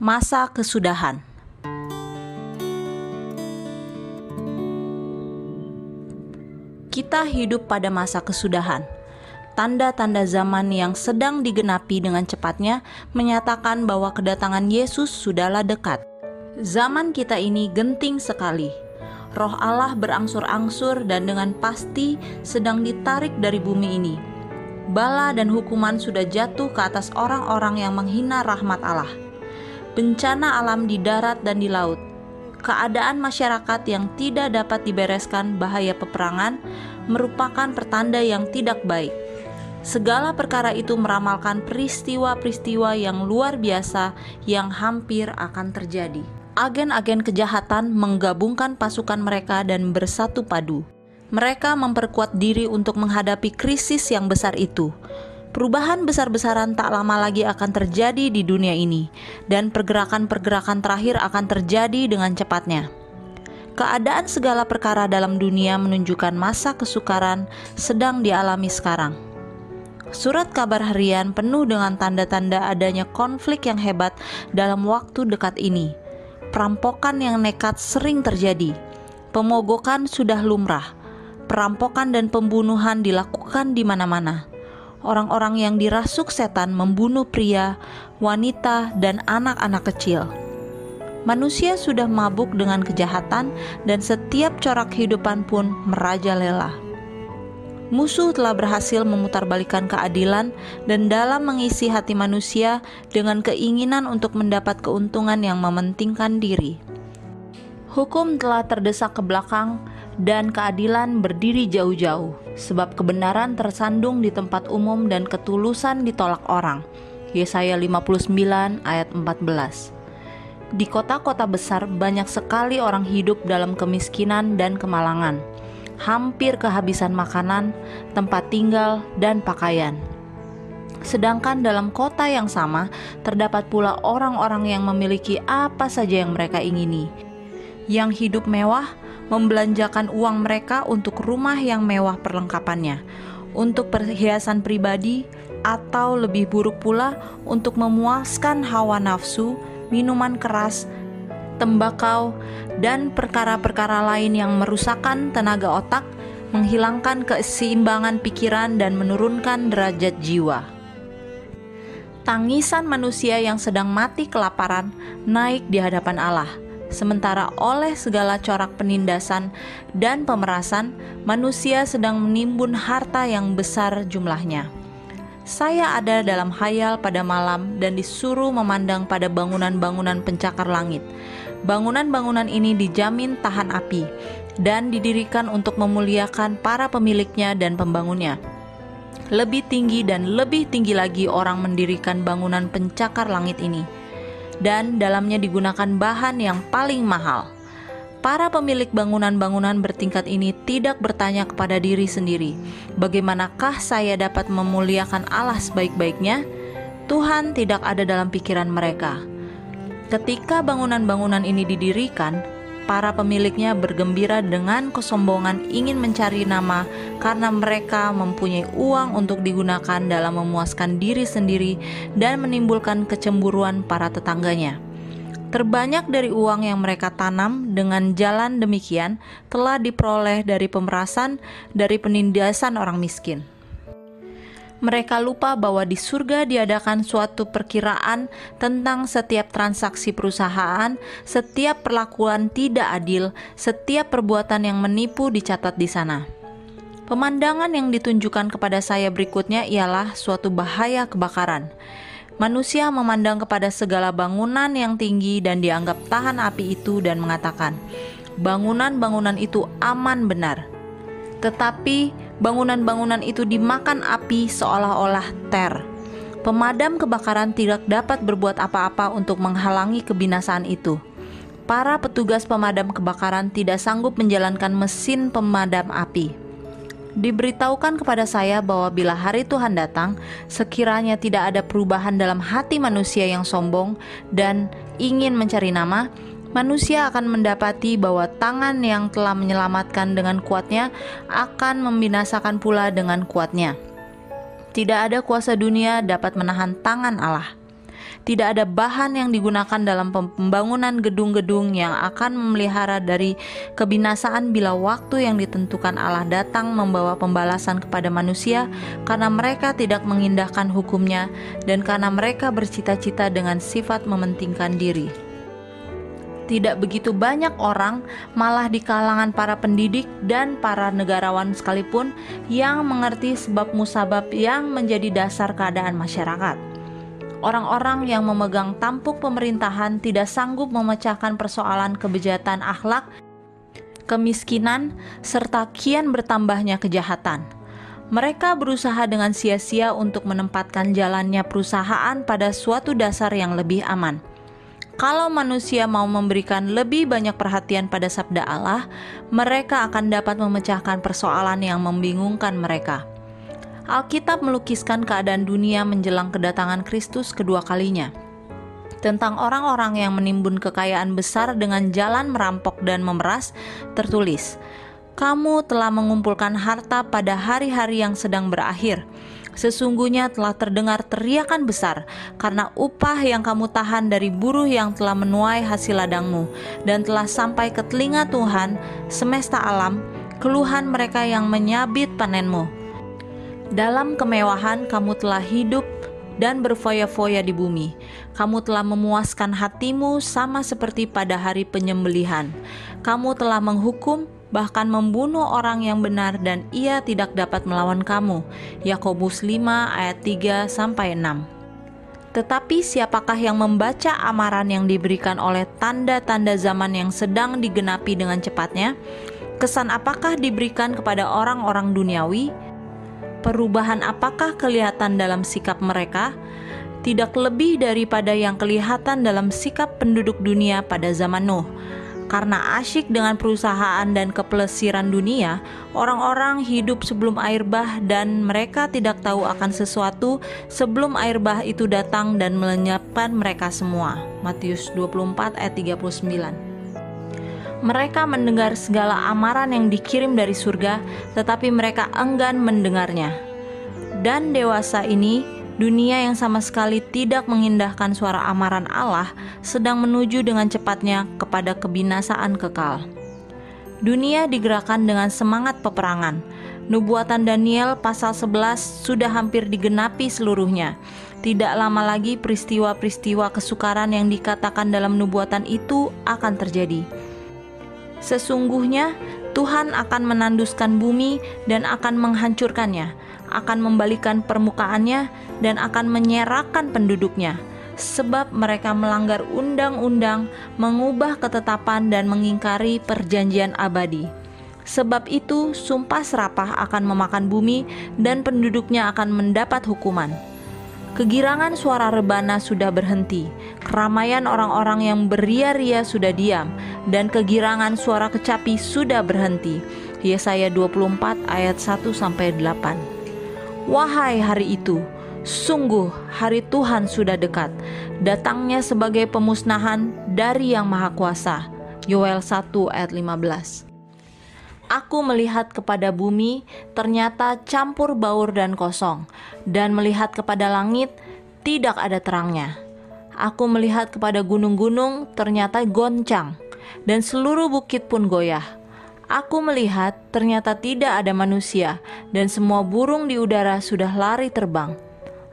Masa kesudahan. Kita hidup pada masa kesudahan. Tanda-tanda zaman yang sedang digenapi dengan cepatnya menyatakan bahwa kedatangan Yesus sudahlah dekat. Zaman kita ini genting sekali. Roh Allah berangsur-angsur dan dengan pasti sedang ditarik dari bumi ini. Bala dan hukuman sudah jatuh ke atas orang-orang yang menghina rahmat Allah bencana alam di darat dan di laut, keadaan masyarakat yang tidak dapat dibereskan bahaya peperangan merupakan pertanda yang tidak baik. Segala perkara itu meramalkan peristiwa-peristiwa yang luar biasa yang hampir akan terjadi. Agen-agen kejahatan menggabungkan pasukan mereka dan bersatu padu. Mereka memperkuat diri untuk menghadapi krisis yang besar itu Perubahan besar-besaran tak lama lagi akan terjadi di dunia ini, dan pergerakan-pergerakan terakhir akan terjadi dengan cepatnya. Keadaan segala perkara dalam dunia menunjukkan masa kesukaran sedang dialami sekarang. Surat kabar harian penuh dengan tanda-tanda adanya konflik yang hebat dalam waktu dekat ini. Perampokan yang nekat sering terjadi. Pemogokan sudah lumrah. Perampokan dan pembunuhan dilakukan di mana-mana orang-orang yang dirasuk setan membunuh pria, wanita, dan anak-anak kecil. Manusia sudah mabuk dengan kejahatan, dan setiap corak kehidupan pun merajalela. Musuh telah berhasil memutarbalikkan keadilan dan dalam mengisi hati manusia dengan keinginan untuk mendapat keuntungan yang mementingkan diri. Hukum telah terdesak ke belakang dan keadilan berdiri jauh-jauh, sebab kebenaran tersandung di tempat umum dan ketulusan ditolak orang. Yesaya 59 ayat 14. Di kota-kota besar banyak sekali orang hidup dalam kemiskinan dan kemalangan. Hampir kehabisan makanan, tempat tinggal, dan pakaian. Sedangkan dalam kota yang sama terdapat pula orang-orang yang memiliki apa saja yang mereka ingini. Yang hidup mewah membelanjakan uang mereka untuk rumah yang mewah perlengkapannya, untuk perhiasan pribadi, atau lebih buruk pula untuk memuaskan hawa nafsu, minuman keras, tembakau, dan perkara-perkara lain yang merusakkan tenaga otak, menghilangkan keseimbangan pikiran, dan menurunkan derajat jiwa. Tangisan manusia yang sedang mati kelaparan naik di hadapan Allah Sementara oleh segala corak penindasan dan pemerasan, manusia sedang menimbun harta yang besar jumlahnya. Saya ada dalam hayal pada malam dan disuruh memandang pada bangunan-bangunan pencakar langit. Bangunan-bangunan ini dijamin tahan api dan didirikan untuk memuliakan para pemiliknya dan pembangunnya. Lebih tinggi dan lebih tinggi lagi orang mendirikan bangunan pencakar langit ini dan dalamnya digunakan bahan yang paling mahal. Para pemilik bangunan-bangunan bertingkat ini tidak bertanya kepada diri sendiri, "Bagaimanakah saya dapat memuliakan Allah sebaik-baiknya?" Tuhan tidak ada dalam pikiran mereka. Ketika bangunan-bangunan ini didirikan, para pemiliknya bergembira dengan kesombongan ingin mencari nama karena mereka mempunyai uang untuk digunakan dalam memuaskan diri sendiri dan menimbulkan kecemburuan para tetangganya. Terbanyak dari uang yang mereka tanam dengan jalan demikian telah diperoleh dari pemerasan, dari penindasan orang miskin mereka lupa bahwa di surga diadakan suatu perkiraan tentang setiap transaksi perusahaan, setiap perlakuan tidak adil, setiap perbuatan yang menipu dicatat di sana. Pemandangan yang ditunjukkan kepada saya berikutnya ialah suatu bahaya kebakaran. Manusia memandang kepada segala bangunan yang tinggi dan dianggap tahan api itu dan mengatakan, "Bangunan-bangunan itu aman benar." Tetapi bangunan-bangunan itu dimakan api seolah-olah ter. Pemadam kebakaran tidak dapat berbuat apa-apa untuk menghalangi kebinasaan itu. Para petugas pemadam kebakaran tidak sanggup menjalankan mesin pemadam api. Diberitahukan kepada saya bahwa bila hari Tuhan datang, sekiranya tidak ada perubahan dalam hati manusia yang sombong dan ingin mencari nama, manusia akan mendapati bahwa tangan yang telah menyelamatkan dengan kuatnya akan membinasakan pula dengan kuatnya. Tidak ada kuasa dunia dapat menahan tangan Allah. Tidak ada bahan yang digunakan dalam pembangunan gedung-gedung yang akan memelihara dari kebinasaan bila waktu yang ditentukan Allah datang membawa pembalasan kepada manusia karena mereka tidak mengindahkan hukumnya dan karena mereka bercita-cita dengan sifat mementingkan diri tidak begitu banyak orang, malah di kalangan para pendidik dan para negarawan sekalipun, yang mengerti sebab musabab yang menjadi dasar keadaan masyarakat. Orang-orang yang memegang tampuk pemerintahan tidak sanggup memecahkan persoalan kebejatan akhlak, kemiskinan, serta kian bertambahnya kejahatan. Mereka berusaha dengan sia-sia untuk menempatkan jalannya perusahaan pada suatu dasar yang lebih aman kalau manusia mau memberikan lebih banyak perhatian pada sabda Allah, mereka akan dapat memecahkan persoalan yang membingungkan mereka. Alkitab melukiskan keadaan dunia menjelang kedatangan Kristus kedua kalinya. Tentang orang-orang yang menimbun kekayaan besar dengan jalan merampok dan memeras, tertulis, "Kamu telah mengumpulkan harta pada hari-hari yang sedang berakhir." Sesungguhnya telah terdengar teriakan besar karena upah yang kamu tahan dari buruh yang telah menuai hasil ladangmu dan telah sampai ke telinga Tuhan semesta alam keluhan mereka yang menyabit panenmu. Dalam kemewahan kamu telah hidup dan berfoya-foya di bumi. Kamu telah memuaskan hatimu sama seperti pada hari penyembelihan. Kamu telah menghukum bahkan membunuh orang yang benar dan ia tidak dapat melawan kamu. Yakobus 5 ayat 3 sampai 6. Tetapi siapakah yang membaca amaran yang diberikan oleh tanda-tanda zaman yang sedang digenapi dengan cepatnya? Kesan apakah diberikan kepada orang-orang duniawi? Perubahan apakah kelihatan dalam sikap mereka? Tidak lebih daripada yang kelihatan dalam sikap penduduk dunia pada zaman Nuh karena asyik dengan perusahaan dan kepelesiran dunia, orang-orang hidup sebelum air bah dan mereka tidak tahu akan sesuatu sebelum air bah itu datang dan melenyapkan mereka semua. Matius 24 ayat 39. Mereka mendengar segala amaran yang dikirim dari surga, tetapi mereka enggan mendengarnya. Dan dewasa ini Dunia yang sama sekali tidak mengindahkan suara amaran Allah sedang menuju dengan cepatnya kepada kebinasaan kekal. Dunia digerakkan dengan semangat peperangan. Nubuatan Daniel pasal 11 sudah hampir digenapi seluruhnya. Tidak lama lagi peristiwa-peristiwa kesukaran yang dikatakan dalam nubuatan itu akan terjadi. Sesungguhnya Tuhan akan menanduskan bumi dan akan menghancurkannya akan membalikan permukaannya dan akan menyerahkan penduduknya sebab mereka melanggar undang-undang, mengubah ketetapan dan mengingkari perjanjian abadi. Sebab itu, sumpah serapah akan memakan bumi dan penduduknya akan mendapat hukuman. Kegirangan suara rebana sudah berhenti, keramaian orang-orang yang beria-ria sudah diam, dan kegirangan suara kecapi sudah berhenti. Yesaya 24 ayat 1 sampai 8. Wahai hari itu, sungguh hari Tuhan sudah dekat, datangnya sebagai pemusnahan dari Yang Maha Kuasa. Yoel 1 ayat 15. Aku melihat kepada bumi, ternyata campur baur dan kosong, dan melihat kepada langit, tidak ada terangnya. Aku melihat kepada gunung-gunung, ternyata goncang, dan seluruh bukit pun goyah Aku melihat ternyata tidak ada manusia, dan semua burung di udara sudah lari terbang.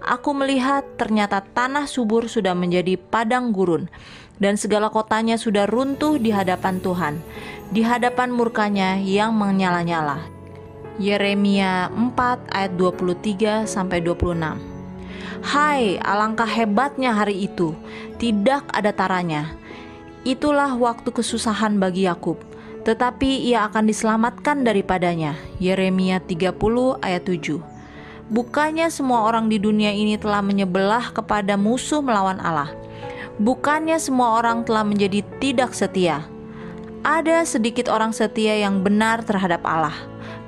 Aku melihat ternyata tanah subur sudah menjadi padang gurun, dan segala kotanya sudah runtuh di hadapan Tuhan, di hadapan murkanya yang menyala-nyala. Yeremia 4 ayat 23 sampai 26. Hai, alangkah hebatnya hari itu, tidak ada taranya. Itulah waktu kesusahan bagi Yakub tetapi ia akan diselamatkan daripadanya. Yeremia 30 ayat 7. Bukannya semua orang di dunia ini telah menyebelah kepada musuh melawan Allah. Bukannya semua orang telah menjadi tidak setia. Ada sedikit orang setia yang benar terhadap Allah.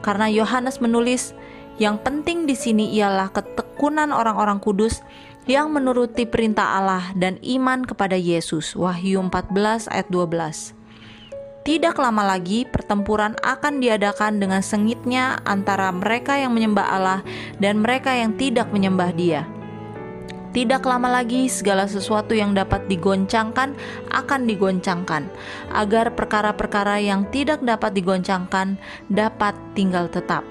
Karena Yohanes menulis, yang penting di sini ialah ketekunan orang-orang kudus yang menuruti perintah Allah dan iman kepada Yesus. Wahyu 14 ayat 12. Tidak lama lagi, pertempuran akan diadakan dengan sengitnya antara mereka yang menyembah Allah dan mereka yang tidak menyembah Dia. Tidak lama lagi, segala sesuatu yang dapat digoncangkan akan digoncangkan, agar perkara-perkara yang tidak dapat digoncangkan dapat tinggal tetap.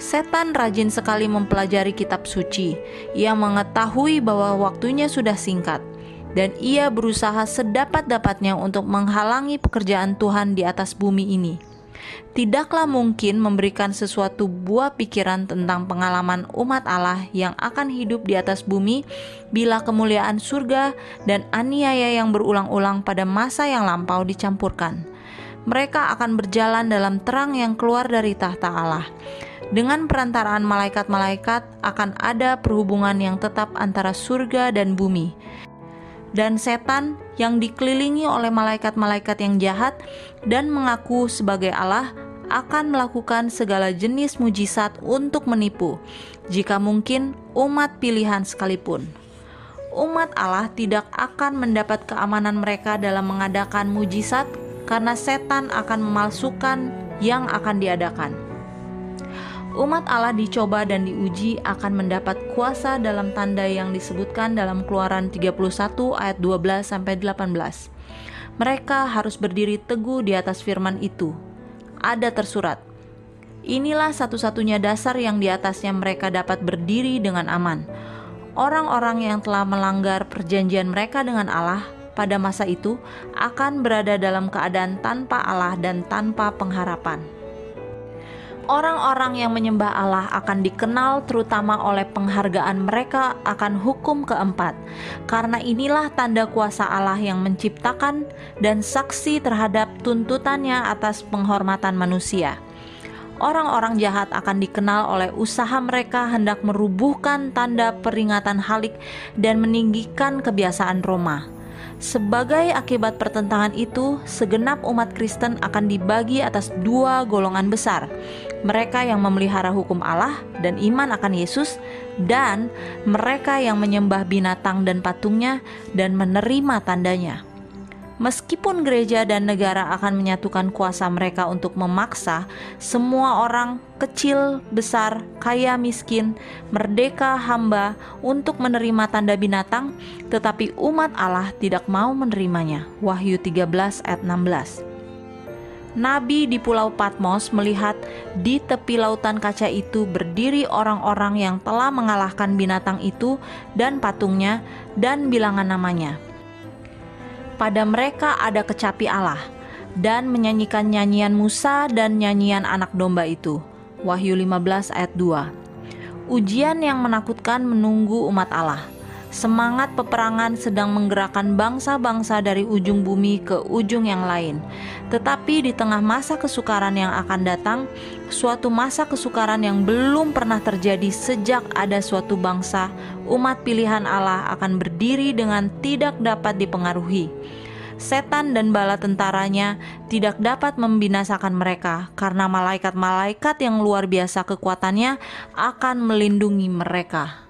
Setan rajin sekali mempelajari kitab suci. Ia mengetahui bahwa waktunya sudah singkat, dan ia berusaha sedapat-dapatnya untuk menghalangi pekerjaan Tuhan di atas bumi ini tidaklah mungkin memberikan sesuatu buah pikiran tentang pengalaman umat Allah yang akan hidup di atas bumi bila kemuliaan surga dan aniaya yang berulang-ulang pada masa yang lampau dicampurkan. Mereka akan berjalan dalam terang yang keluar dari tahta Allah. Dengan perantaraan malaikat-malaikat akan ada perhubungan yang tetap antara surga dan bumi dan setan yang dikelilingi oleh malaikat-malaikat yang jahat dan mengaku sebagai Allah akan melakukan segala jenis mujizat untuk menipu, jika mungkin umat pilihan sekalipun. Umat Allah tidak akan mendapat keamanan mereka dalam mengadakan mujizat karena setan akan memalsukan yang akan diadakan umat Allah dicoba dan diuji akan mendapat kuasa dalam tanda yang disebutkan dalam Keluaran 31 ayat 12 sampai 18. Mereka harus berdiri teguh di atas firman itu. Ada tersurat, Inilah satu-satunya dasar yang di atasnya mereka dapat berdiri dengan aman. Orang-orang yang telah melanggar perjanjian mereka dengan Allah pada masa itu akan berada dalam keadaan tanpa Allah dan tanpa pengharapan. Orang-orang yang menyembah Allah akan dikenal terutama oleh penghargaan mereka akan hukum keempat, karena inilah tanda kuasa Allah yang menciptakan dan saksi terhadap tuntutannya atas penghormatan manusia. Orang-orang jahat akan dikenal oleh usaha mereka hendak merubuhkan tanda peringatan halik dan meninggikan kebiasaan Roma. Sebagai akibat pertentangan itu, segenap umat Kristen akan dibagi atas dua golongan besar. Mereka yang memelihara hukum Allah dan iman akan Yesus, dan mereka yang menyembah binatang dan patungnya dan menerima tandanya. Meskipun gereja dan negara akan menyatukan kuasa mereka untuk memaksa semua orang, kecil, besar, kaya, miskin, merdeka, hamba, untuk menerima tanda binatang, tetapi umat Allah tidak mau menerimanya. Wahyu 13 ayat 16. Nabi di Pulau Patmos melihat di tepi lautan kaca itu berdiri orang-orang yang telah mengalahkan binatang itu dan patungnya dan bilangan namanya pada mereka ada kecapi Allah dan menyanyikan nyanyian Musa dan nyanyian anak domba itu. Wahyu 15 ayat 2. Ujian yang menakutkan menunggu umat Allah. Semangat peperangan sedang menggerakkan bangsa-bangsa dari ujung bumi ke ujung yang lain. Tetapi di tengah masa kesukaran yang akan datang, suatu masa kesukaran yang belum pernah terjadi sejak ada suatu bangsa, umat pilihan Allah akan berdiri dengan tidak dapat dipengaruhi setan dan bala tentaranya tidak dapat membinasakan mereka karena malaikat-malaikat yang luar biasa kekuatannya akan melindungi mereka.